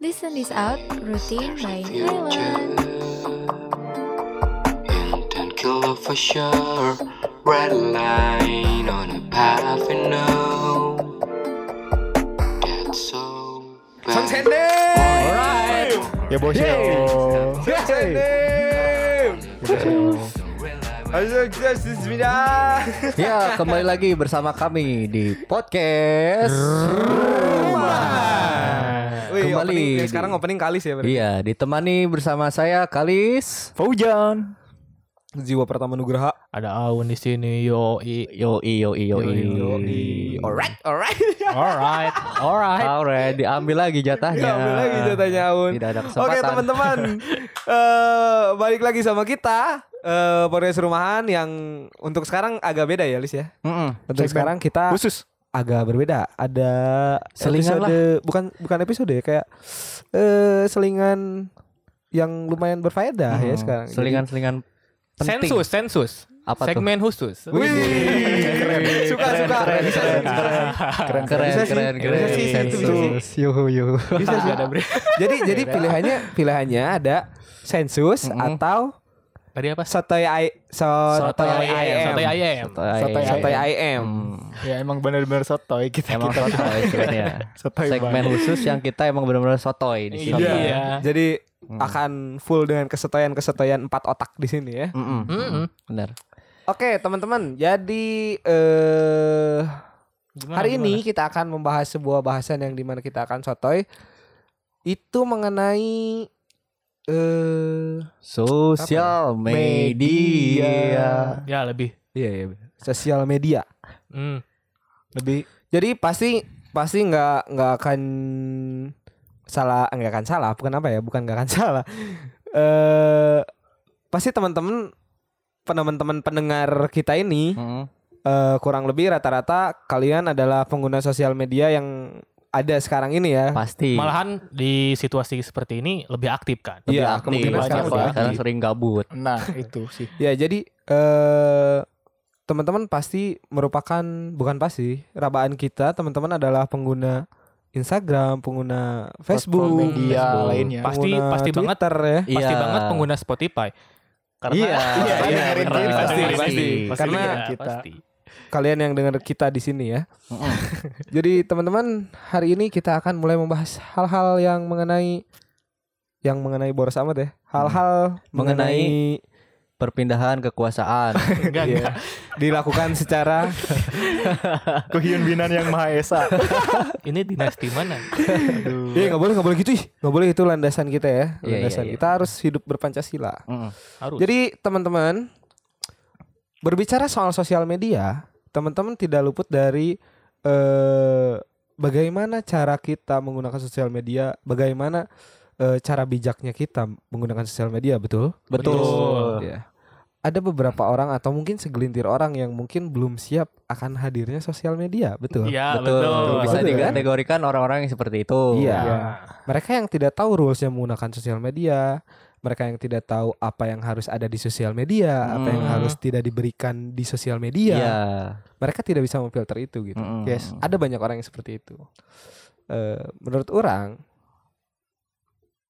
Listen this out, routine by Nyla. And killer for sure. Red line on the path you know. That's so bad. Alright. Ya bos yo. Ya, kembali lagi bersama kami di podcast Wih, Kembali opening, ya, di- sekarang opening kalis ya berarti. Iya, ditemani bersama saya Kalis. Faujan. Jiwa pertama Nugraha. Ada Aun di sini. Yo i. Yo yo yo Alright, alright. Alright. Alright. Alright, diambil lagi jatahnya. Ya, ambil lagi jatahnya Aun. Tidak ada kesempatan. Oke teman-teman, Eh balik lagi sama kita eh podcast rumahan yang untuk sekarang agak beda ya Lis ya. Mm-mm. Untuk Segmen sekarang kita Khusus. Agak berbeda. Ada Selingan episode bukan bukan episode ya kayak eh selingan yang lumayan berfaedah ya Mm. sekarang. Jadi- Selingan-selingan penting. Sensus, sensus. Apa tuh? Segmen khusus. Wih, keren. Suka suka. keren, Bisa, keren, bisa. Keren, keren, Bisa sih. keren, keren. Bisa sih, itu bisa sih. Sensus. Yuhu, yuhu. Bisa sih. Jadi jadi pilihannya pilihannya ada sensus Mm-mm. atau Tadi apa? sotoy I sotoy Sotoy IM. ayam. Sotoy ayam. Sotoy. IM. Hmm. Ya emang benar-benar sotoy kita. Emang sotoy sebenarnya. Sotoy Segmen banget. khusus yang kita emang benar-benar sotoy di sini. Iya. Iya. Jadi akan full dengan kesotoyan-kesotoyan empat otak di sini ya. Mm-mm. Mm-mm. Benar. Oke, teman-teman. Jadi eh Gimana, hari gimana? ini kita akan membahas sebuah bahasan yang di mana kita akan sotoy itu mengenai eh Sosial media. Ya lebih. iya iya sosial media. Hmm. lebih jadi pasti pasti nggak nggak akan salah nggak akan salah bukan apa ya bukan nggak akan salah eh pasti teman-teman teman-teman pendengar kita ini Mm. eh, kurang lebih rata-rata kalian adalah pengguna sosial media yang ada sekarang ini ya Pasti. Malahan di situasi seperti ini lebih aktif kan? Lebih Iya, aktif. kemungkinan sekarang, sekarang lebih sekarang aktif. sering gabut. Nah itu sih. ya jadi eh teman-teman pasti merupakan bukan pasti rabaan kita teman-teman adalah pengguna Instagram pengguna Facebook media Facebook. lainnya. Pasti pengguna pasti banget ya pasti Iya. banget pengguna Spotify. Karena Iya, iya, iya, dengerin pasti, kita. pasti, Pasti, pasti. pasti. Karena Iya, kita- pasti. Kalian yang dengar kita di sini ya. Jadi teman-teman hari ini kita akan mulai membahas hal-hal yang mengenai yang mengenai boros amat ya. Hal-hal mengenai, Perpindahan kekuasaan. Enggak, Iya. enggak. dilakukan secara Kehyun binan yang Maha Esa. Ini dinasti mana? Iya nggak boleh nggak boleh gitu ih nggak boleh itu landasan kita ya Iya, landasan iya, iya. kita harus hidup berpancasila. Mm-mm. Harus. Jadi teman-teman berbicara soal sosial media, teman-teman tidak luput dari eh bagaimana cara kita menggunakan sosial media, bagaimana eh, cara bijaknya kita menggunakan sosial media, betul? Betul. Ya. Ada beberapa orang atau mungkin segelintir orang yang mungkin belum siap akan hadirnya sosial media, betul? Iya, Betul. betul. Bisa Betul, kan? dikategorikan orang-orang yang seperti itu. Iya. Iya. Mereka yang tidak tahu rulesnya menggunakan sosial media, mereka yang tidak tahu apa yang harus ada di sosial media, apa yang Hmm. harus tidak diberikan di sosial media. Iya. Mereka tidak bisa memfilter itu gitu. Mm-mm. Yes, ada banyak orang yang seperti itu. Eh, menurut orang,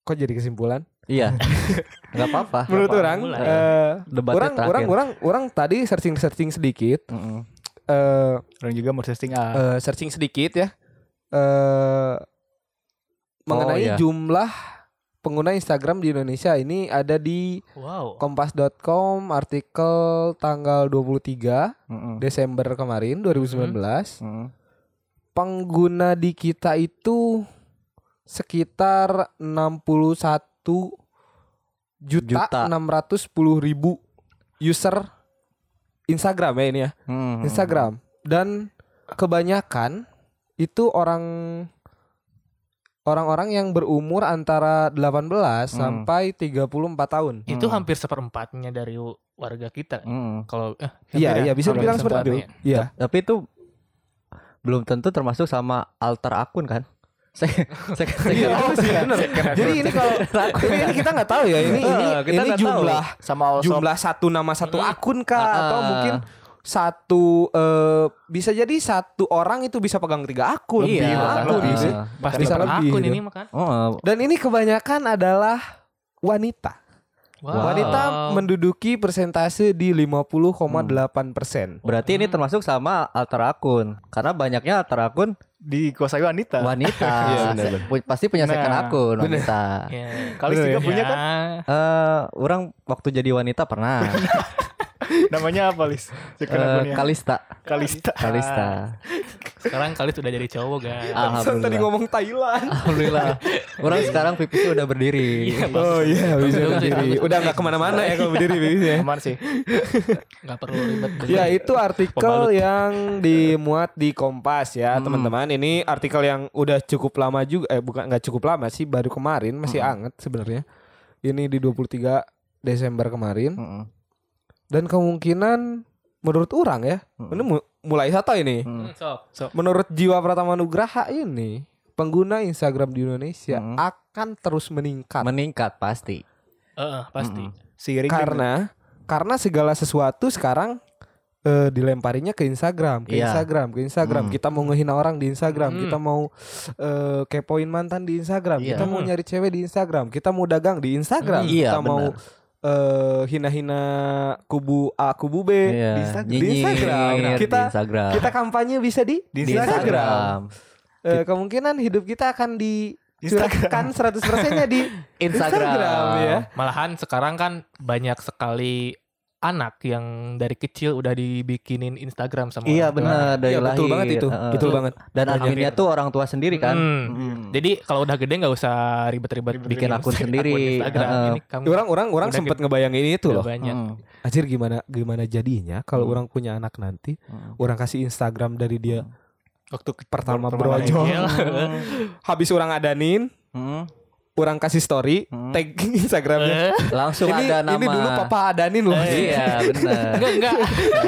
kok jadi kesimpulan? Iya. Enggak apa-apa. menurut apa-apa, orang, mulai. eh, Debatnya orang, terakhir. orang, orang, orang tadi searching searching sedikit, Mm-mm. eh, Orang juga mau ah. eh, searching sedikit ya, eh, mengenai iya. jumlah pengguna Instagram di Indonesia ini ada di Wow. kompas.com artikel tanggal 23 Mm-mm. Desember kemarin 2019. Mm-mm. Pengguna di kita itu sekitar 61 juta, Juta. 610 ribu user Instagram ya ini ya. Mm-mm. Instagram dan kebanyakan itu orang orang-orang yang berumur antara 18 Hmm. sampai 34 tahun. Itu Hmm. hampir seperempatnya dari warga kita. Mm-mm. Kalau eh, Iya, iya ya, bisa dibilang seperti itu. Iya. Tapi itu belum tentu termasuk sama alter akun kan? Saya kira- sih. Jadi ini kalau ini kita nggak tahu ya ini ini kita ini nggak tahu. jumlah Sama jumlah satu nama satu akun kah Ah, atau mungkin satu eh, bisa jadi satu orang itu bisa pegang tiga akun, Iya, lima akun lebih gitu. sih. Pasti Bisa lebih akun gitu. ini makan. Oh, Dan ini kebanyakan adalah wanita. Wow. Wanita menduduki persentase di 50,8 persen. berarti ini termasuk sama alter akun. Karena banyaknya alter akun Dikuasai wanita. wanita. Iya, benar, Pu- Pasti punya second Nah, akun wanita. Ya. Kali Bener juga ya? punya kan? Eh, orang waktu jadi wanita pernah. Namanya apa, Lis? Akunnya. Kalista. Kalista. Kalista. Sekarang kali sudah jadi cowok guys. Tadi Alhamdulillah. ngomong Thailand. Alhamdulillah. Orang sekarang pipisnya udah berdiri. Oh iya bisa berdiri. Udah nggak ke mana-mana ya kalau berdiri biasanya. Aman sih. Nggak perlu ribet. Ya itu artikel yang dimuat di Kompas ya Hmm. teman-teman. Ini artikel yang udah cukup lama juga. Eh bukan nggak cukup lama sih. Baru kemarin masih Hmm. anget sebenarnya. Ini di 23 Desember kemarin. Mm-mm. Dan kemungkinan menurut orang ya. Hmm. Ini mu- mulai satu ini. Mm. Sok. Menurut Jiwa Pratama Nugraha ini pengguna Instagram di Indonesia Hmm. akan terus meningkat. Meningkat pasti. Heeh, pasti. Seiring karena karena segala sesuatu sekarang eh, dilemparinya ke Instagram, ke Iya. Instagram, ke Instagram. Hmm. Kita mau ngehina orang di Instagram, Hmm. kita mau eh, kepoin mantan di Instagram, Iya. kita mau nyari cewek di Instagram, kita mau dagang di Instagram, Hmm, iya, kita mau benar. Eh, hina-hina kubu A, kubu B Iya. di, Insta- di Instagram. di Kita Instagram. kita kampanye bisa di, di Instagram. Eh, kemungkinan hidup kita akan di curahkan 100%-nya di Instagram. Instagram, ya. Malahan sekarang kan banyak sekali anak yang dari kecil udah dibikinin Instagram sama Iya orang tua. benar dari Iya, betul lahir. banget itu. Heeh. Betul banget. Dan adminnya tuh orang tua sendiri kan. Hmm. Mm. Jadi kalau udah gede nggak usah ribet-ribet Bikin akun sendiri. Orang orang orang sempat ngebayangin itu loh. banyak. Mm. Anjir gimana gimana jadinya kalau Hmm. orang punya anak nanti, Mm. orang kasih Instagram dari dia Waktu ke- pertama pertama brojol. kecil. Habis orang adanin, Mm. Orang kasih story, Hmm. tag Instagramnya. Langsung ini ada nama. ini dulu papa adanin loh. Iya benar. Enggak, enggak.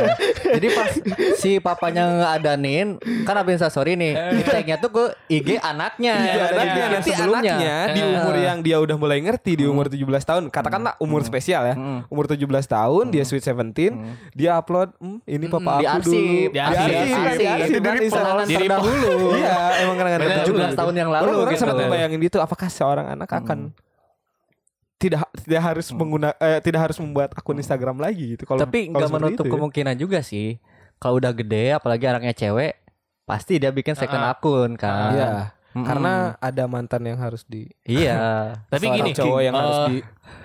Jadi pas si papanya ngadanin kan abis sorry nih, di tagnya tuh ke IG anaknya. Iya, di nanti, video nanti sebelumnya. anaknya di Eh. umur yang dia udah mulai ngerti di umur 17 tahun, katakanlah umur spesial ya. Umur 17 tahun dia sweet 17, dia upload, "Hmm, ini papa Di aku arsip. dulu. Di arsip. Di arsip, Di di arsip. arsip, Dari Instagram. penanganan terdahulu. Iya, emang kenangan Bener, terdahulu 17 tahun yang lalu Orang, gitu. sempat ngebayangin gitu, apakah seorang anak akan tidak tidak harus Hmm. mengguna eh, tidak harus membuat akun Instagram lagi gitu kalau Tapi nggak menutup itu ya. kemungkinan juga sih. Kalau udah gede, apalagi anaknya cewek, pasti dia bikin second Ah. akun kan. Iya, Mm-mm. karena ada mantan yang harus di Iya. Tapi gini, cowok yang eh, harus di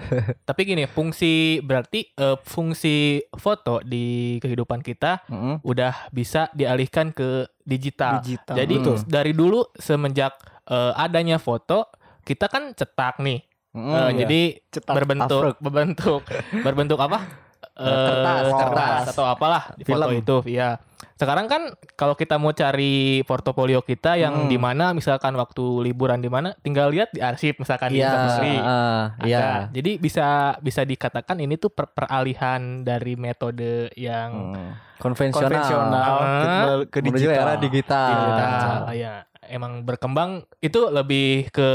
Tapi gini, fungsi berarti eh, fungsi foto di kehidupan kita Mm-mm. udah bisa dialihkan ke digital. Digital. Jadi Betul. dari dulu semenjak eh, adanya foto, kita kan cetak nih. Mm-mm. Eh, iya. Jadi Cetak berbentuk artwork. berbentuk berbentuk apa? Eh, kertas, kertas. atau apalah di foto Film. itu. Ya. Sekarang kan kalau kita mau cari portofolio kita yang Hmm. di mana misalkan waktu liburan di mana, tinggal lihat di arsip misalkan di Iya. Instastory. ah, Iya. Ada. Jadi bisa bisa dikatakan ini tuh per- peralihan dari metode yang Mm. Konvensional. konvensional ke, ke Menuju digital. digital. digital. Ya, emang berkembang itu lebih ke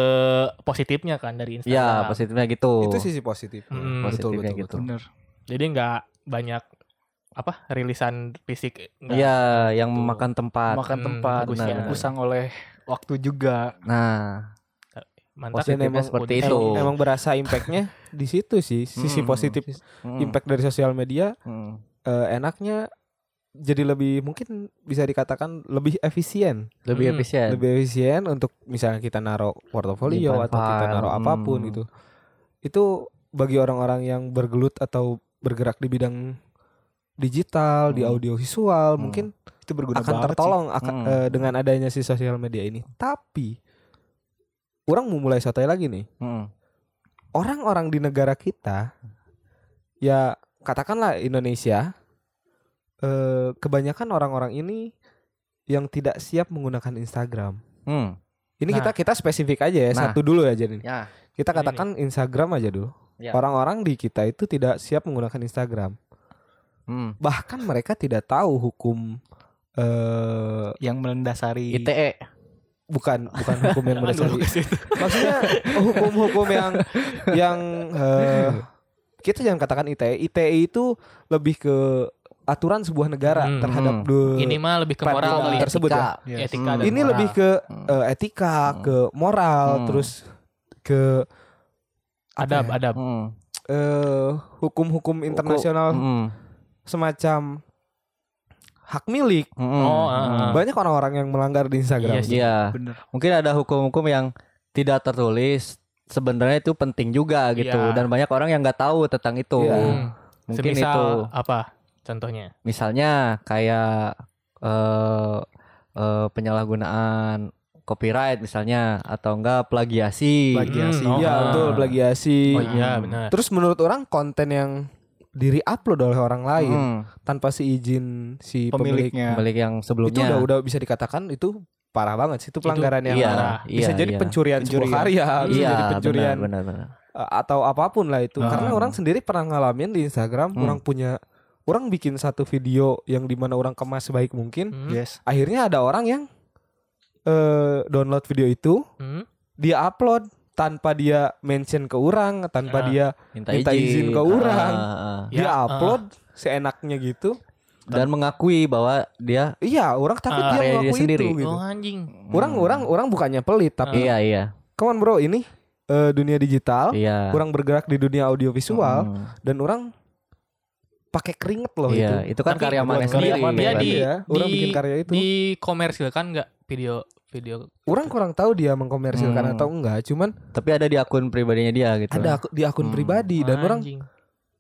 positifnya kan dari Instagram. Iya, positifnya gitu. itu sisi positif. Mm, betul positifnya betul gitu. betul. Bener. Jadi nggak banyak apa rilisan fisik. nggak. Iya, yang Betul. memakan tempat. Makan Hmm, tempat, bagus ya. usang oleh waktu juga. Nah, Mantap. positifnya emang- seperti itu. Emang, emang berasa impactnya di situ sih sisi Mm. positif Mm. impact dari sosial media Mm. eh, enaknya jadi lebih mungkin bisa dikatakan lebih efisien lebih Hmm, efisien. lebih efisien untuk misalnya kita naruh portofolio atau kita naruh apa pun hmm. gitu itu bagi orang-orang yang bergelut atau bergerak di bidang digital di Hmm. audiovisual Hmm. mungkin Itu berguna akan banget tertolong akan, Hmm. eh, dengan adanya si sosial media ini tapi orang mau mulai sotoy lagi nih Mm. orang-orang di negara kita ya katakanlah Indonesia eh, kebanyakan orang-orang ini yang tidak siap menggunakan Instagram. Mm. Ini Nah. kita kita spesifik aja ya Nah. satu dulu aja nih. Ya. Kita Ini katakan Instagram aja dulu. Ya. Orang-orang di kita itu tidak siap menggunakan Instagram. Mm. Bahkan mereka tidak tahu hukum eh yang mendasari ITE. bukan bukan hukum yang situ. maksudnya hukum-hukum yang yang eh, kita jangan katakan ITE. ITE itu lebih ke aturan sebuah negara Hmm. terhadap Hmm. Ini mah lebih ke moral kali ya. tersebut ya. Yes. Etika Hmm. dan Ini moral. lebih ke eh, etika, ke moral, Hmm. terus ke adab, ya? adab. Mm. eh, hukum-hukum internasional Mm. semacam hak milik. Mm. Oh, ah, ah. Banyak orang-orang yang melanggar di Instagram. Iya sih. Iya. Bener. Mungkin ada hukum-hukum yang tidak tertulis sebenarnya itu penting juga gitu Iya. dan banyak orang yang nggak tahu tentang itu. Iya. Hmm. Mungkin Semisal itu apa contohnya? misalnya kayak eh eh, penyalahgunaan copyright misalnya atau enggak plagiasi. Plagiasi. Hmm, oh, Iya, ah. betul plagiasi. Oh iya Hmm. benar. Terus menurut orang konten yang diri upload oleh orang lain Hmm, tanpa si izin si pemilik, Pemiliknya. balik yang itu sebelumnya. udah udah bisa dikatakan itu parah banget sih itu pelanggaran yang iya, parah. bisa iya, jadi iya. pencurian, sebuah Pencurian. karya, bisa Iya, jadi pencurian benar, benar, benar. uh, atau apa pun lah itu. Ah. Karena orang sendiri pernah ngalamin di Instagram, Hmm. orang punya orang bikin satu video yang di mana orang kemas sebaik mungkin, Hmm. Yes. akhirnya ada orang yang eh download video itu, Hmm. dia upload tanpa dia mention ke orang, tanpa Ah. dia Minta, Minta izin ke orang. Ah, ah. dia Ya, upload seenaknya gitu. dan mengakui bahwa dia Iya, orang tapi Ah, dia karya dia mengakui sendiri. itu gitu. Oh anjing. Orang Hmm. orang orang bukannya pelit tapi Iya, iya. come on bro, ini eh, dunia digital, Iya. orang bergerak di dunia audiovisual Hmm. dan orang pakai keringet loh Iya, itu. itu kan Tapi karya mana karya sendiri. mana Dia kan? di Iya, orang di- bikin karya itu. dikomersilkan nggak video video Orang kurang tahu dia mengkomersilkan Hmm. atau enggak, cuman Tapi ada di akun pribadinya dia gitu. ada aku- di akun Hmm. pribadi dan orang Anjing.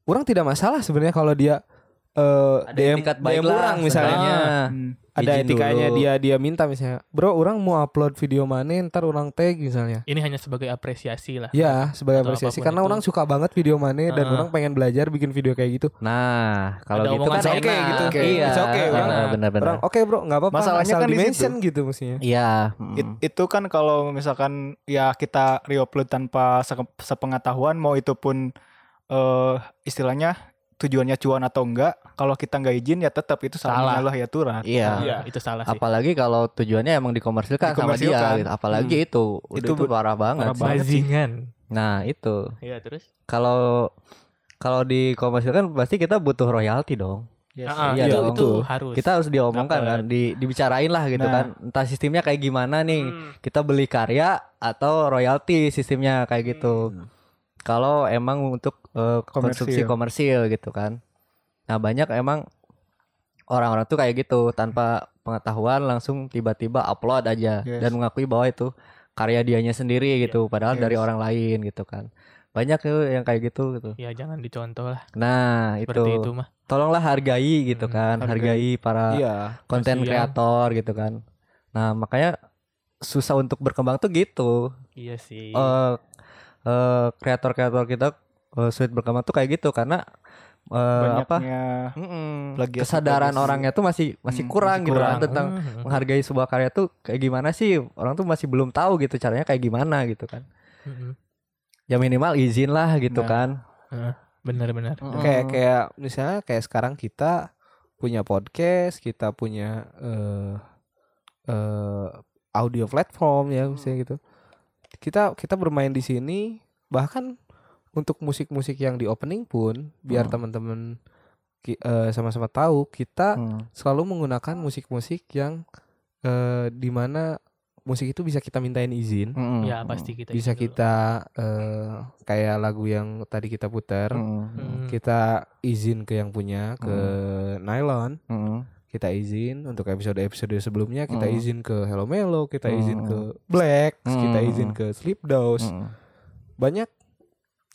orang tidak masalah sebenarnya kalau dia eh ada DM, etikat baik DM lah orang misalnya. Hmm. Ada etikanya dulu. dia dia minta misalnya, "Bro, orang mau upload video mana ntar orang tag misalnya." Ini hanya sebagai apresiasi lah. Ya, sebagai Atau apresiasi karena itu. orang suka banget video mana dan Ah. orang pengen belajar bikin video kayak gitu. Nah, kalau Ada gitu kan saya enak. kayak gitu. Oke, Iya, okay, orang- benar, benar, benar. Orang oke, Bro, nggak apa-apa. Masalahnya asal kan di di-mention gitu mestinya. Iya. It- hmm. itu kan kalau misalkan ya kita reupload tanpa se- sepengetahuan mau itu pun eh istilahnya tujuannya cuan atau enggak kalau kita nggak izin ya tetap itu Salah. salah menyalahi aturan Iya. Iya, itu salah sih. Apalagi kalau tujuannya emang dikomersilkan, sama dia Dikomersilkan. gitu. Apalagi itu, udah Itu itu, parah banget. parah. Bajingan. Nah, itu. Iya, terus? Kalau kalau dikomersilkan pasti kita butuh royalti dong. Yes. Ah, ah, Iya itu, itu harus. Kita harus diomongkan kan, di, dibicarain lah gitu Nah. kan. Entah sistemnya kayak gimana nih. Hmm. Kita beli karya atau royalti sistemnya kayak gitu. Kalau emang untuk eh, konsumsi Komersil. komersil gitu kan. Nah, banyak emang orang-orang tuh kayak gitu tanpa pengetahuan langsung tiba-tiba upload aja Yes. dan mengakui bahwa itu karya dianya sendiri gitu padahal dari Yes. orang lain gitu kan. Banyak tuh yang kayak gitu gitu. Ya jangan dicontoh lah. Nah, Seperti itu. itu mah. Tolonglah hargai gitu Hmm, kan, hargai, hargai. para Iya. konten Kasihan. kreator gitu kan. Nah, makanya susah untuk berkembang tuh gitu. Iya sih. Eh eh, kreator-kreator kita eh, sulit berkembang tuh kayak gitu karena eh, apa? banyaknya Mm-mm, plagiasi- kesadaran orangnya tuh masih masih Hmm, kurang masih gitu kan kurang. tentang Hmm. menghargai sebuah karya tuh kayak gimana sih orang tuh masih belum tahu gitu caranya kayak gimana gitu kan Hmm. ya minimal izin lah gitu Nah. kan Benar-benar. Kayak kayak misalnya kayak sekarang kita punya podcast, kita punya eh eh audio platform ya misalnya gitu. Kita kita bermain di sini bahkan untuk musik-musik yang di opening pun biar Hmm. teman-teman ki- eh, sama-sama tahu kita Hmm. selalu menggunakan musik-musik yang eh di mana musik itu bisa kita mintain izin. Mm-mm. Ya pasti kita Bisa dulu. kita eh kayak lagu yang tadi kita putar. Hmm. kita izin ke yang punya ke Nylon Mm-mm. Kita izin untuk episode-episode sebelumnya kita Hmm. izin ke Hello Melo kita izin Hmm. ke Black kita Hmm. izin ke Sleep Dose Mm-mm. banyak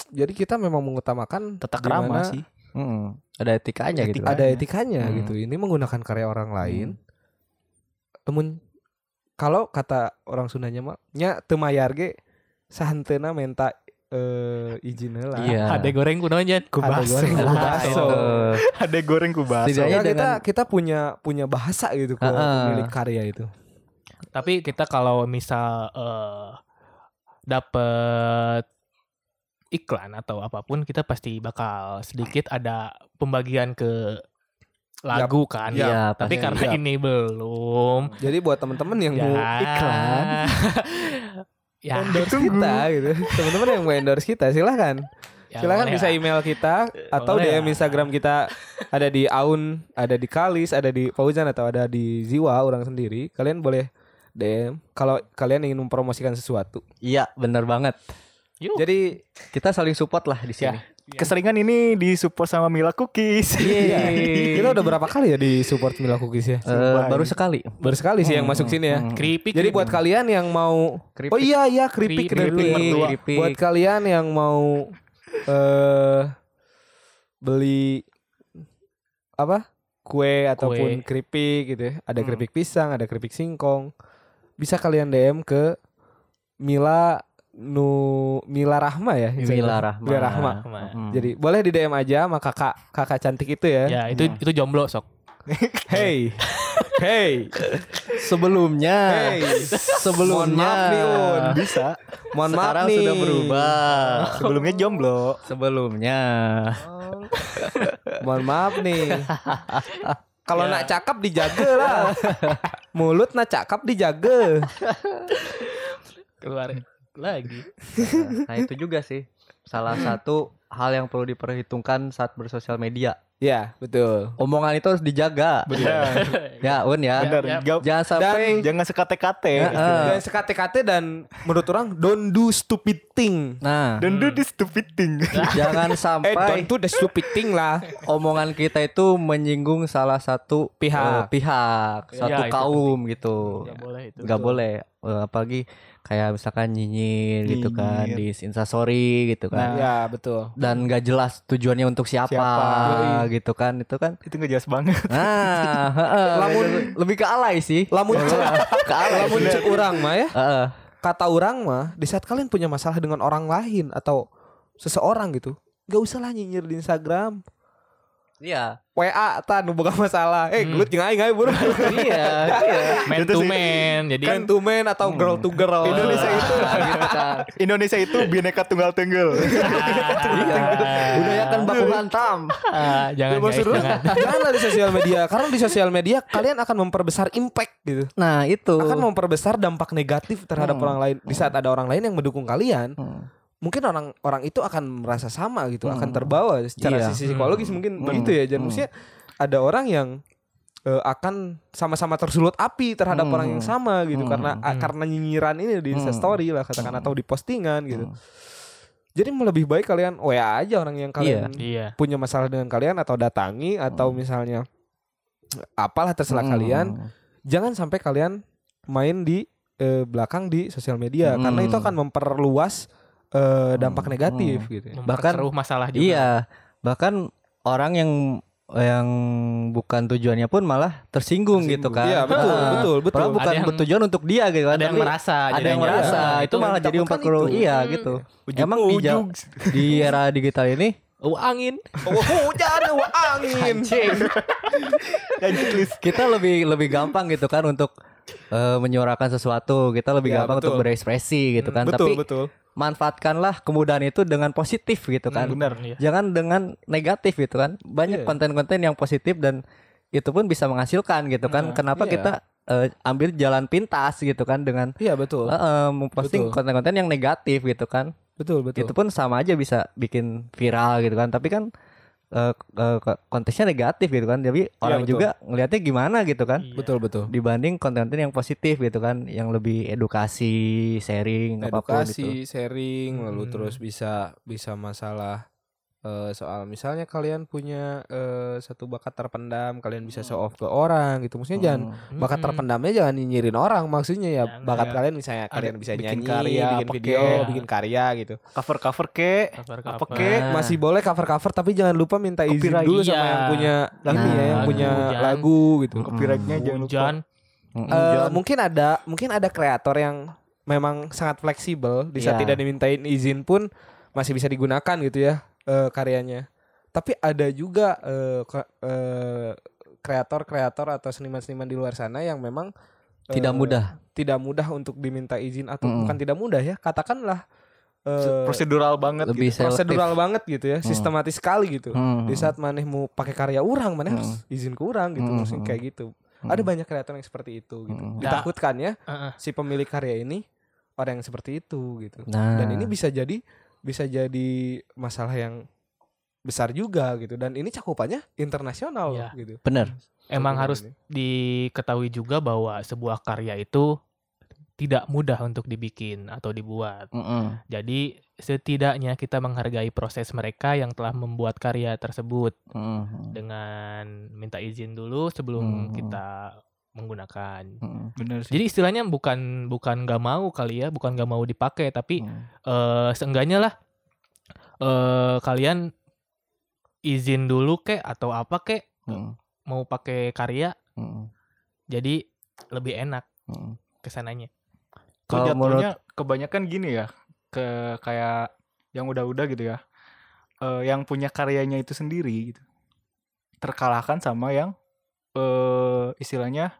jadi kita memang mengutamakan tata krama mana sih Mm-mm. ada etikanya gitu ada kan. etikanya Hmm. gitu ini menggunakan karya orang lain temun kalau kata orang Sundanya mah nya teu mayar ge sahantena menta eh izin lah Iya. Ade goreng kunaon Jan? Ade goreng, kubaso. ada goreng kubaso Setidaknya Ya, kita dengan- kita punya punya bahasa gitu ke pemilik karya itu. Tapi kita kalau misal eh dapet iklan atau apa pun kita pasti bakal sedikit ada pembagian ke lagu kan. Iya, Tapi karena Yap. ini belum Jadi buat teman-teman yang ya, mau iklan, ya endorse kita gitu. Teman-teman yang mau endorse kita silahkan. Ya, Silakan boleh bisa lah. email kita atau Boleh DM lah. Instagram kita ada di Aun, ada di Kalis, ada di Fauzan atau ada di Ziwa orang sendiri. Kalian boleh DM kalau kalian ingin mempromosikan sesuatu. Iya, bener banget. Yuk. Jadi Kita saling support lah di sini. Keseringan ini disupport sama Mila Cookies. Iya. kita udah berapa kali ya di support Mila Cookies ya? Eh, baru sekali. Baru sekali sih yang masuk sini ya. Keripik. Jadi buat kalian yang mau Keripik. Oh iya iya keripik Keripik. keripik. Buat kalian yang mau eh beli apa? Kue ataupun keripik gitu ya. Ada Hmm. keripik pisang, ada keripik singkong. Bisa kalian DM ke Mila Nu Mila Rahma ya. Mila Rahma. Mila Rahma. Rahma. Jadi boleh di DM aja sama kakak kakak cantik itu ya. Ya itu itu jomblo sok. Hey. hey. Sebelumnya, Hey. sebelumnya Mohon maaf nih, Un. Bisa. Mohon maaf sekarang nih. sudah berubah. Sebelumnya jomblo. Sebelumnya, Mohon maaf nih. Kalau Ya. nak cakep dijaga lah. Mulut nak cakep dijaga. Keluar lagi. nah itu juga sih salah satu hal yang perlu diperhitungkan saat bersosial media. Ya, betul. Omongan itu harus dijaga. Benar. Ya, Un ya. Benar. Yap. Gak- Jangan sampai Jangan sekate-kate. Ya, eh. Dan sekate-kate dan menurut orang don't do stupid thing. Nah, Don't do this stupid thing. jangan Eh, sampai don't do the stupid thing lah. omongan kita itu menyinggung salah satu Pihak. eh, pihak, satu Ya, itu kaum gitu. Gak boleh itu. nggak boleh Eh, apalagi kayak misalkan nyinyir gitu kan di instastory gitu kan Ya, betul. dan nggak jelas tujuannya untuk siapa, Siapa. gitu kan itu kan Itu nggak jelas banget. nah Lamun- lebih ke alay sih Lamun ke alay lamun cek orang mah ya. Heeh. Kata orang mah, di saat kalian punya masalah dengan orang lain atau seseorang gitu, gak usah lah nyinyir di Instagram. Iya WA tan bukan masalah. Eh, gelut jeung aing aing buru. iya iya Man to man. Jadi Man to man atau girl to girl. Indonesia itu kan Indonesia itu bineka tunggal tunggal. iya budaya kan baku hantam Ah, jangan guys, jangan. janganlah di sosial media karena di sosial media kalian akan memperbesar impact gitu nah itu akan memperbesar dampak negatif terhadap Hmm. orang lain di saat ada orang lain yang mendukung kalian Hmm. Mungkin orang orang itu akan merasa sama gitu akan terbawa secara Iya. sisi psikologis mungkin Hmm. begitu ya dan Hmm. maksudnya ada orang yang eh, akan sama-sama tersulut api terhadap Hmm. orang yang sama gitu Hmm. karena Hmm. karena nyinyiran ini di Hmm. story lah katakan atau di postingan gitu Hmm. jadi lebih baik kalian WA aja orang yang kalian Iya. punya masalah dengan kalian atau datangi atau misalnya apalah terserah Hmm. kalian jangan sampai kalian main di eh, belakang di sosial media Hmm. karena itu akan memperluas eh, dampak Hmm. negatif gitu ya. Bahkan- masalah juga. Iya, bahkan orang yang yang bukan tujuannya pun malah tersinggung, gitu kan. Iya, betul, Ah, betul, betul. Padahal bukan Ada yang- bertujuan untuk dia gitu kan. Ada yang merasa. ada yang merasa Ah, itu malah jadi memperkeruh itu. iya Hmm. gitu. Ujung- Emang di ja- ujung. di era digital ini Oh, angin. Oh, hujan, wah, angin. Kita lebih lebih gampang gitu kan untuk eh, menyuarakan sesuatu. Kita lebih Ya, gampang betul. untuk berekspresi gitu kan. betul, tapi betul. Manfaatkanlah kemudahan itu dengan positif gitu kan. Benar. Iya. Jangan dengan negatif gitu kan. Banyak Iya. konten-konten yang positif dan itu pun bisa menghasilkan gitu kan. Nah, Kenapa iya. kita eh, ambil jalan pintas gitu kan dengan Iya, betul. eh, eh, memposting konten-konten yang negatif gitu kan. Betul, betul. Itu pun sama aja bisa bikin viral gitu kan. Tapi kan eh, eh, ko- konteksnya negatif gitu kan. Jadi orang betul. juga ngelihatnya gimana gitu kan. Iya. Betul, betul. Dibanding konten-konten yang positif gitu kan, yang lebih edukasi, sharing, apa pun gitu. edukasi, sharing, lalu Hmm. terus bisa bisa masalah eh, soal misalnya kalian punya eh, satu bakat terpendam, kalian bisa show off ke orang gitu. Maksudnya jangan Hmm. bakat Mm-mm. terpendamnya jangan nyinyirin orang, maksudnya ya Jangan. bakat Ya. kalian misalnya Ada kalian bisa bikin nyanyi, karya, bikin video, kek. bikin karya gitu. Cover-cover ke. Cover-cover. Apa kek? Nah. Masih boleh cover-cover tapi jangan lupa minta izin Copyright. dulu sama Iya. yang punya Lagu. ini ya, yang Lagu, punya jangan. lagu gitu. Copyrightnya jangan lupa. Hujan. Eh, jangan- mungkin ada mungkin ada kreator yang memang sangat fleksibel saat Iya. tidak dimintain izin pun masih bisa digunakan gitu ya eh, karyanya tapi ada juga eh, eh, kreator-kreator atau seniman-seniman di luar sana yang memang tidak mudah. tidak mudah untuk diminta izin atau Mm-mm. bukan tidak mudah ya katakanlah eh, Prosedural banget Lebih gitu. selektif. prosedural banget gitu ya Hmm. sistematis sekali gitu Hmm. di saat maneh mau pakai karya orang maneh Hmm. harus izin ke orang gitu Hmm. maksudnya kayak gitu Hmm. ada banyak kreator yang seperti itu gitu Hmm. ditakutkan ya Heeh. si pemilik karya ini orang yang seperti itu gitu Nah. dan ini bisa jadi bisa jadi masalah yang besar juga gitu dan ini cakupannya internasional Iya. gitu. Emang Bener. Cakupan harus ini. diketahui juga bahwa sebuah karya itu tidak mudah untuk dibikin atau dibuat. Mm-mm. Jadi setidaknya kita menghargai proses mereka yang telah membuat karya tersebut Mm-mm. dengan minta izin dulu sebelum Hmm. kita menggunakan. Mm-mm. Bener sih. Jadi istilahnya bukan bukan nggak mau kali ya, bukan nggak mau dipakai, tapi Mm. eh seenggaknya lah eh kalian izin dulu kek atau apa kek Mm. mau pakai karya, Mm. jadi lebih enak Mm. ke sananya. Kalau Kalau menurut kebanyakan gini ya, ke kayak yang udah-udah gitu ya, eh, yang punya karyanya itu sendiri gitu, terkalahkan sama yang eh istilahnya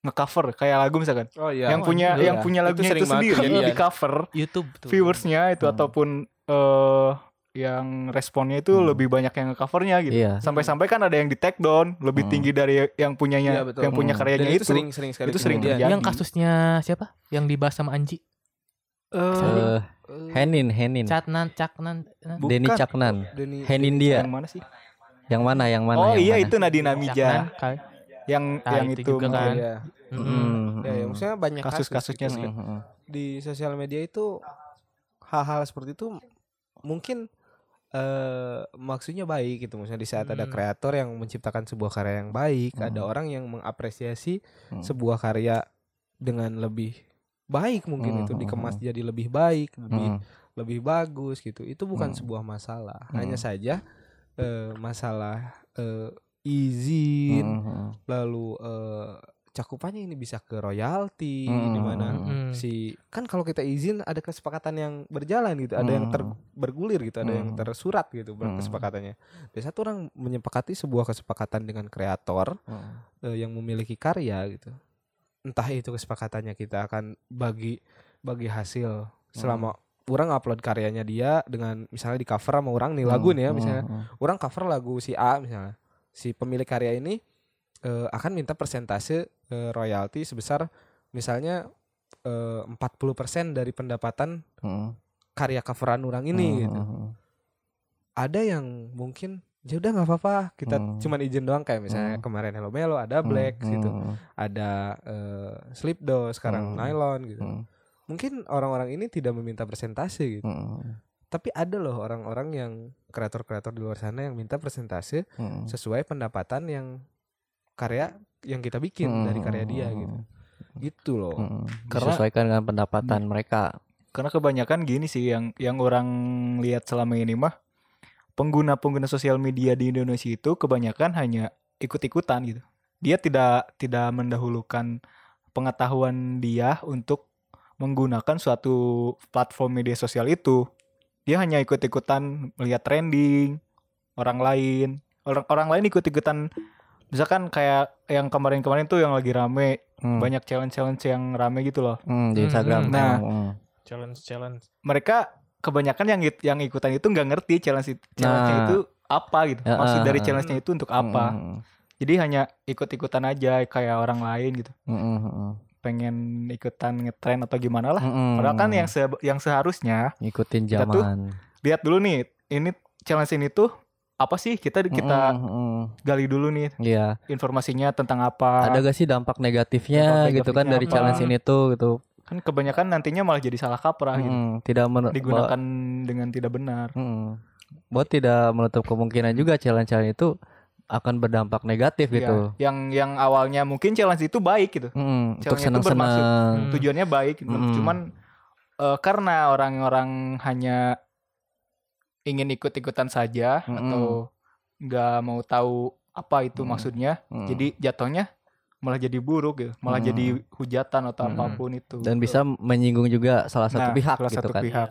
ngecover kayak lagu misalkan, Oh iya. yang punya iya. yang punya Itu lagunya itu, sering banget sendiri kejadian. di cover YouTube tuh. viewersnya itu Hmm. ataupun eh yang responnya itu Hmm. lebih banyak yang ngecovernya gitu. Iya. Sampai-sampai kan ada yang di take down lebih Hmm. tinggi dari yang punyanya Iya, betul. yang punya Hmm. karyanya Dan itu. itu sering sering sekali itu sering kejadian. terjadi. Yang kasusnya siapa? Yang dibahas sama Anji. Eh, Eh, Henin, Henin. Caknan. Bukan. Denny Caknan. Denny- Henin dia. yang mana sih? Yang mana? Yang mana? oh yang iya mana? itu Nadina Caknan, Mija kali. Yang Nah, yang itu itu, juga kan. iya. Mm-mm. Mm, Ya, ya, mm. maksudnya banyak Kasus-kasusnya kasus sih. gitu. Mm, mm, di sosial media itu hal-hal seperti itu mungkin eh maksudnya baik gitu maksudnya di saat ada Hmm. kreator yang menciptakan sebuah karya yang baik ada Hmm. orang yang mengapresiasi Hmm. sebuah karya dengan lebih baik mungkin Hmm, itu hmm, dikemas hmm. jadi lebih baik lebih Mm. lebih bagus gitu itu bukan Hmm. sebuah masalah Hmm. hanya saja eh, masalah eh, izin Mm, mm, lalu eh, cakupannya ini bisa ke royalti Hmm, di mana hmm, hmm. si kan kalau kita izin ada kesepakatan yang berjalan gitu ada yang ter, Hmm. bergulir gitu ada yang Hmm. tersurat gitu Hmm. kesepakatannya dan satu orang menyepakati sebuah kesepakatan dengan kreator mm. eh, yang memiliki karya gitu entah itu kesepakatannya kita akan bagi bagi hasil selama orang upload karyanya dia dengan misalnya di cover sama orang nih lagu nih ya misalnya orang cover lagu si A misalnya si pemilik karya ini eh, akan minta persentase eh, royalti sebesar misalnya eh, 40% dari pendapatan mm, karya coveran orang ini mm, gitu. mm, Ada yang mungkin ya udah nggak apa-apa kita Hmm. cuman izin doang kayak misalnya Hmm. kemarin Hello Melo ada Black mm, gitu ada eh, Slipdo sekarang Hmm. Nylon gitu mm, mungkin orang-orang ini tidak meminta persentase gitu mm, tapi ada loh orang-orang yang kreator-kreator di luar sana yang minta persentase mm. sesuai pendapatan yang karya yang kita bikin Mm, dari karya dia gitu gitu loh mm. Karena- disesuaikan dengan pendapatan mereka Karena kebanyakan gini sih yang yang orang lihat selama ini mah pengguna-pengguna sosial media di Indonesia itu kebanyakan hanya ikut-ikutan gitu. Dia tidak tidak mendahulukan pengetahuan dia untuk menggunakan suatu platform media sosial itu. Dia hanya ikut-ikutan melihat trending orang lain. Orang orang lain ikut-ikutan misalkan kayak yang kemarin-kemarin tuh yang lagi rame Mm, banyak challenge-challenge yang rame gitu loh. mm, di Hmm, Instagram nah. mm, Challenge, challenge. mereka kebanyakan yang yang ikutan itu nggak ngerti challenge challenge-nya Nah. itu apa gitu. Ya, Maksud ah, dari ah. challenge-nya itu untuk apa. mm, Jadi hanya ikut-ikutan aja kayak orang lain gitu. mm, mm, mm, Pengen ikutan ngetren atau gimana lah. mm, mm. Padahal kan yang se- yang seharusnya ngikutin kita tuh zaman lihat dulu nih, ini challenge ini tuh apa sih? Kita kita Mm, mm, mm. gali dulu nih Iya informasinya tentang apa. ada gak sih dampak negatifnya Dampak gitu kan negatifnya dari apa? challenge ini tuh gitu Kan kebanyakan nantinya malah jadi salah kaprah gitu. Mm, tidak men- Digunakan dengan tidak benar. Mm. Buat tidak menutup kemungkinan juga challenge-challenge itu akan berdampak negatif Iya, gitu. Yang yang awalnya mungkin challenge itu baik gitu. Mm, untuk Challenge-nya itu bermaksud. Hmm. tujuannya baik Mm-mm. cuman eh, karena orang-orang hanya ingin ikut-ikutan saja Mm-mm. atau nggak mau tahu apa itu Mm. maksudnya Mm. jadi jatuhnya malah jadi buruk gitu malah Mm. jadi hujatan atau Mm. apa pun itu dan bisa menyinggung juga salah satu Nah, pihak salah gitu satu kan. pihak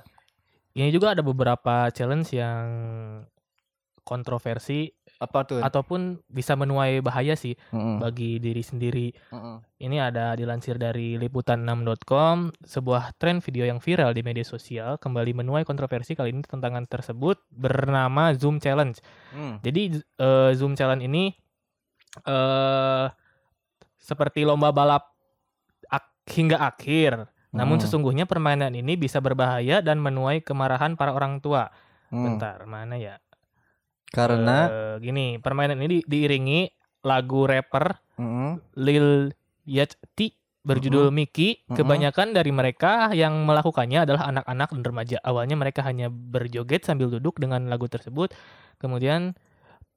Ini juga ada beberapa challenge yang kontroversi apa tuh ataupun bisa menuai bahaya sih Mm-mm. bagi diri sendiri. Mm-mm. Ini ada dilansir dari liputan6.com, sebuah tren video yang viral di media sosial kembali menuai kontroversi kali ini tantangan tersebut bernama Zoom Challenge. Mm. Jadi eh, Zoom Challenge ini eh seperti lomba balap ak- hingga akhir Namun Hmm. sesungguhnya permainan ini bisa berbahaya dan menuai kemarahan para orang tua. Hmm. Bentar, mana ya? Karena Eh, gini, permainan ini di- diiringi lagu rapper Mm, Lil Yachty berjudul Mickey. Mm-mm. Kebanyakan dari mereka yang melakukannya adalah anak-anak dan remaja. Awalnya mereka hanya berjoget sambil duduk dengan lagu tersebut. Kemudian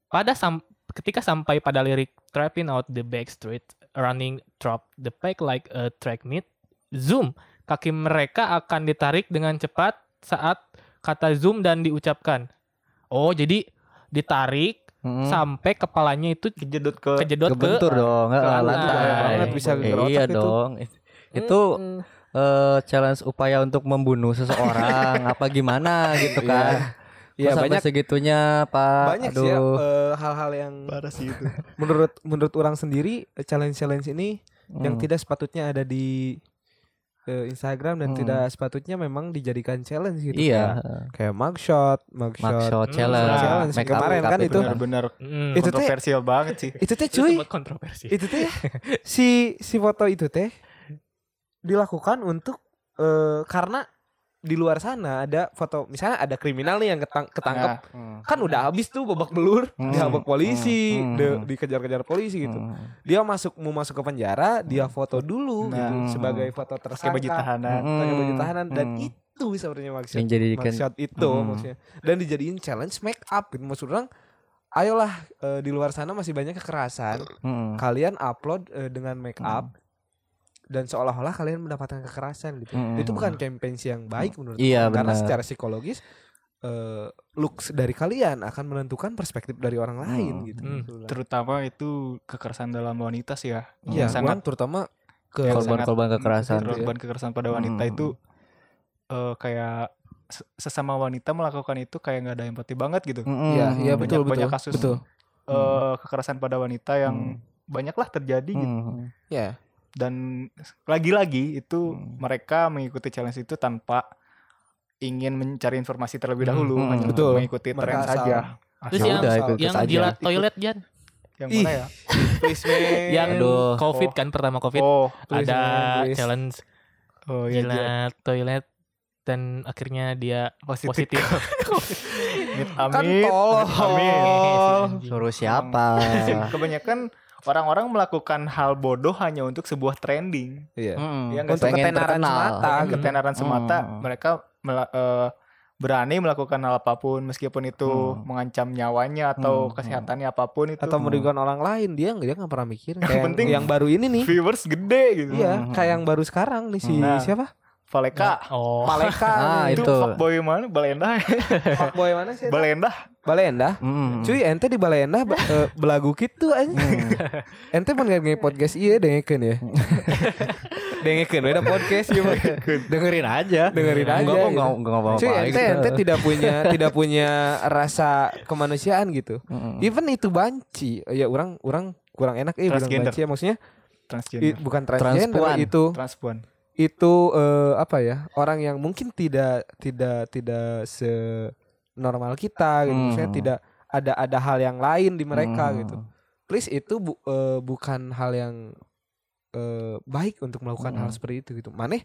pada sam- ketika sampai pada lirik trapping out the back street, running drop the pack like a track meet, zoom, kaki mereka akan ditarik dengan cepat saat kata zoom dan diucapkan. Oh, jadi ditarik mm, sampai kepalanya itu Kejedot ke kejedot ke kebentur dong, nggak ke lantai. banget, bisa Eh, geger otak Iya itu. dong. Itu Mm-mm. eh, challenge upaya untuk membunuh seseorang apa gimana gitu kan. Iya Masa banyak segitunya Pak. banyak sih ya Aduh. eh, hal-hal yang parah sih itu. menurut menurut orang sendiri challenge challenge ini yang Hmm. tidak sepatutnya ada di eh, Instagram dan Hmm. tidak sepatutnya memang dijadikan challenge gitu Iya. kayak, kayak mugshot mugshot Mugshot Hmm, challenge. challenge. Make Kemarin make up kan itu. Benar-benar Mm. Itu teh- kontroversial banget sih. itu teh Itu cuy kontroversi. itu teh si si foto itu teh dilakukan untuk eh, karena di luar sana ada foto misalnya ada kriminal nih yang ketang ketangkep Hmm. kan udah habis tuh babak belur Hmm. dihabak polisi Hmm. de- dikejar-kejar polisi gitu Hmm. dia masuk mau masuk ke penjara dia foto dulu Nah. gitu Hmm. sebagai foto Pakai tersangka baju tahanan. Hmm. pakai baju tahanan dan Hmm. itu sebenarnya maksud Yang maksud itu Hmm. maksudnya dan dijadiin challenge make up gitu maksud orang ayolah eh, di luar sana masih banyak kekerasan Hmm. kalian upload eh, dengan make up dan seolah-olah kalian mendapatkan kekerasan gitu Hmm. itu bukan campaign yang baik menurut Iya, aku. karena secara psikologis eh, looks dari kalian akan menentukan perspektif dari orang lain Hmm. gitu Hmm. Terutama itu kekerasan dalam wanita sih ya. Iya, Yang sangat terutama ke yang Korban-korban kekerasan. korban kekerasan pada wanita Hmm. itu eh, kayak se- sesama wanita melakukan itu kayak nggak ada empati banget gitu. Hmm. Iya, iya Hmm. betul Banyak- betul. banyak kasus. Betul. Eh, kekerasan pada wanita yang banyaklah terjadi gitu. Hmm. Ya. Dan lagi-lagi itu Hmm. mereka mengikuti challenge itu tanpa ingin mencari informasi terlebih Hmm, dahulu, hmm, hanya untuk betul. mengikuti tren Mereka asal. saja. Terus Ya yang udah, ikut yang saja. jilat toilet Jan, Yang mana ya? Please man. yang Aduh. COVID kan pertama COVID Oh, please, ada man, please. challenge oh iya, iya. jilat toilet dan akhirnya dia Positif. positif. Amit, Kan amit. tolol. Amit. Suruh siapa? Kebanyakan orang-orang melakukan hal bodoh hanya untuk sebuah trending. Iya. Hmm. Yang Untuk ketenaran terkenal. semata. Gitu. ketenaran semata, Hmm. mereka mela- eh, berani melakukan hal apa pun meskipun itu Hmm. mengancam nyawanya atau Hmm. kesehatannya apa pun itu. Atau merugikan orang lain dia dia nggak pernah mikir. Kayak yang, penting- yang baru ini nih. viewers gede gitu. Iya, Hmm. kayak yang baru sekarang nih si Nah. siapa? Valeka. Oh. Paleka. Ah, itu itu. fuckboy mana? Balenda. Fuckboy mana sih? Balenda. Balenda. Hmm. Cuy, ente di Balenda ba- eh, belagu gitu aja. ente pun nge podcast iya dengekeun ya. dengekeun beda podcast iya Bang. dengerin aja. Dengerin aja, Enggak kok gitu. enggak enggak apa-apa. Cuy, ente gitu. ente tidak punya tidak punya rasa kemanusiaan gitu. Hmm. Even itu banci, ya orang orang kurang enak eh bilang banci ya maksudnya i- Transgender. bukan transgender Transpuan. itu Transpuan. itu eh, apa ya orang yang mungkin tidak tidak tidak se normal kita gitu Hmm. maksudnya tidak ada ada hal yang lain di mereka Hmm. gitu please itu bu- eh, bukan hal yang eh, baik untuk melakukan hal Hmm. seperti itu gitu maneh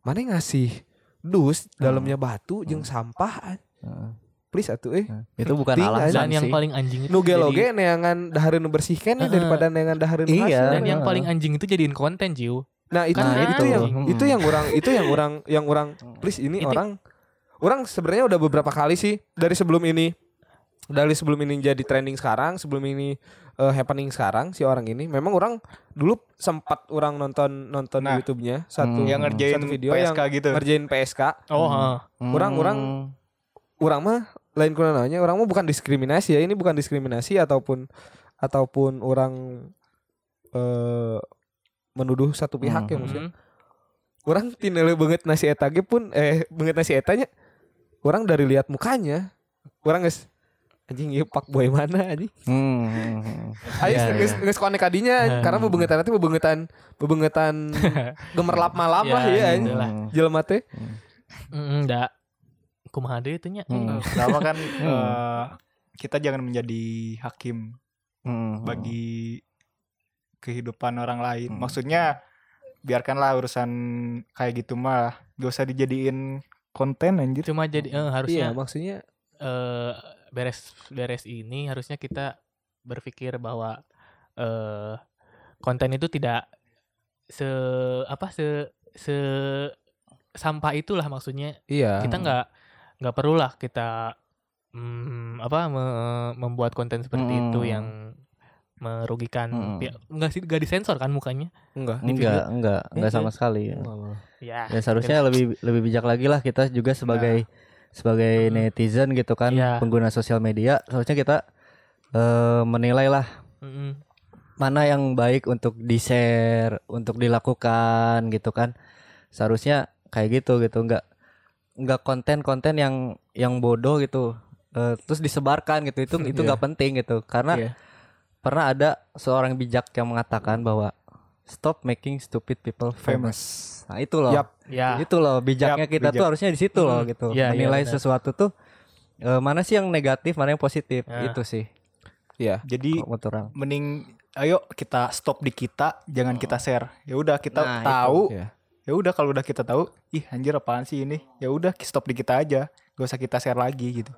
maneh ngasih dus Hmm. dalamnya batu jeung sampah Hmm. please atuh eh Itu bukan alasan Dan yang sih. paling anjing itu nu jadi- geloge neangan dahareun nu bersihkan Heeh. daripada neangan dahareun nu Iya. hasil. dan yang paling anjing itu jadiin konten Jiu. Nah itu Kan itu anjing. yang Hmm. itu yang orang itu yang orang yang orang please ini Itu- orang orang sebenarnya udah beberapa kali sih dari sebelum ini dari sebelum ini jadi trending sekarang sebelum ini eh, happening sekarang si orang ini memang orang dulu sempat orang nonton nonton Nah, di YouTube-nya satu Hmm. Yang ngerjain satu video PSK yang gitu. ngerjain PSK Oh, Hmm. heeh. Orang- orang orang mah lain kunanya orang mah bukan diskriminasi ya ini bukan diskriminasi ataupun ataupun orang eh menuduh satu pihak Hmm. ya maksudnya Hmm. orang tinele banget nasi eta ge pun eh banget nasi etanya orang dari lihat mukanya orang guys anjing ieu pak boy mana anjing Hmm. ayo Iya, geus geus konek kadinya Hmm. karena bebengetan teh bebengetan bebengetan gemerlap malam lah Ya, ya gitu anjing jelema teh Mm, da. Kumaha deui teh nya? Hmm. Pertama kan eh, kita jangan menjadi hakim Hmm. bagi kehidupan orang lain. Hmm. Maksudnya biarkanlah urusan kayak gitu mah gak usah dijadiin konten anjir Cuma jadi eh, Iya, harusnya maksudnya eh, beres beres ini harusnya kita berpikir bahwa eh konten itu tidak se apa se se sampah itulah maksudnya iya. kita nggak nggak perlulah kita mm, apa me- membuat konten seperti itu Mm. yang merugikan Mm. pihak nggak sih nggak disensor kan mukanya enggak. di video. Enggak, enggak, enggak Iya, sama sekali. ya. Enggak ya Ya seharusnya lebih lebih bijak lagi lah kita juga sebagai sebagai Hmm. netizen gitu kan, Iya. pengguna sosial media, seharusnya kita eh, menilai lah Mm-mm. mana yang baik untuk di-share, untuk dilakukan gitu kan. Seharusnya kayak gitu gitu, enggak enggak konten-konten yang yang bodoh gitu. eh, terus disebarkan gitu itu itu Iya. nggak penting gitu karena Iya. Pernah ada seorang bijak yang mengatakan bahwa stop making stupid people famous. famous Nah, itu loh. Yap. ya Itu loh bijaknya Yap, kita tuh bijak. harusnya di situ loh Mm, gitu. iya, iya, Menilai benar. sesuatu tuh eh, mana sih yang negatif, mana yang positif. Nah. Itu sih. Iya. jadi kalau menurut orang. mending ayo kita stop di kita jangan kita share ya udah kita Nah, tahu Iya. ya udah kalau udah kita tahu ih anjir apaan sih ini ya udah stop di kita aja gak usah kita share lagi gitu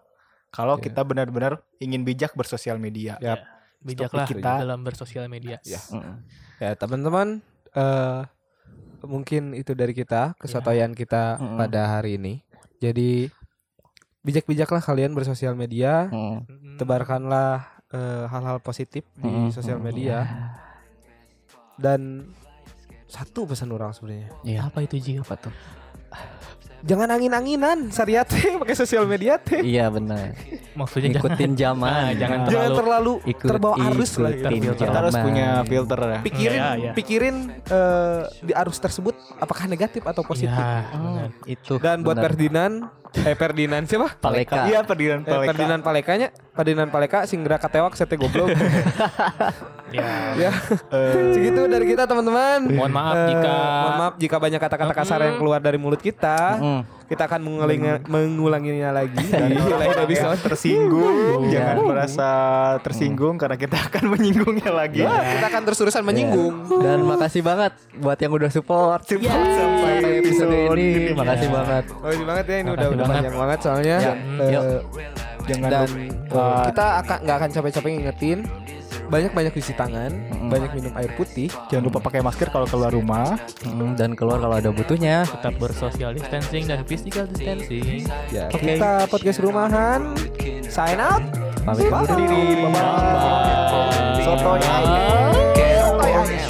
kalau Iya. kita benar-benar ingin bijak bersosial media Yap. Bijaklah kita. dalam bersosial media Ya. Mm. Ya, teman-teman eh mungkin itu dari kita, kesotoyan kita Mm-mm. pada hari ini. Jadi bijak-bijaklah kalian bersosial media, Mm. Mm-mm. tebarkanlah eh, hal-hal positif di Mm-mm. sosial media. Dan satu pesan orang sebenarnya. Iya. apa itu Ji Apa tuh? Jangan angin-anginan syariat teh pakai sosial media teh. Iya benar. maksudnya Ikutin zaman. Ah, jangan Jangan terlalu terlalu Ikut- terbawa arus lah. gitu. kita harus punya filter ya Pikirin, Iya, iya. pikirin eh, di arus tersebut apakah negatif atau positif. ya Mm, itu. Dan buat. Ferdinand, eh Ferdinand siapa? Paleka. iya Ferdinand Eh, Paleka Ferdinand Palekanya, Ferdinand Paleka singgera katewak sete goblok. ya ya. Segitu dari kita teman-teman. mohon maaf Eh, jika mohon maaf jika banyak kata-kata kasar yang keluar dari mulut kita. Mm. Kita akan mengulangi, mengulanginya lagi dan lain episode. yang tersinggung Iya. jangan merasa tersinggung karena kita akan menyinggungnya lagi Ya, kita akan terus-terusan menyinggung. Dan makasih banget buat yang udah support. Cepat sampai episode ini. Makasih banget. Makasih banget ya ini udah banget. panjang banget soalnya. Ya, Eh, yuk. jangan dan eh, kita akan nggak akan capek-capek ngingetin banyak-banyak cuci tangan, banyak minum air putih. jangan lupa pakai masker kalau keluar rumah Mm, dan keluar kalau ada butuhnya. tetap bersosial distancing dan physical distancing Ya, Oke. kita podcast rumahan. Sign out. Pamit undur diri. Ya. Get always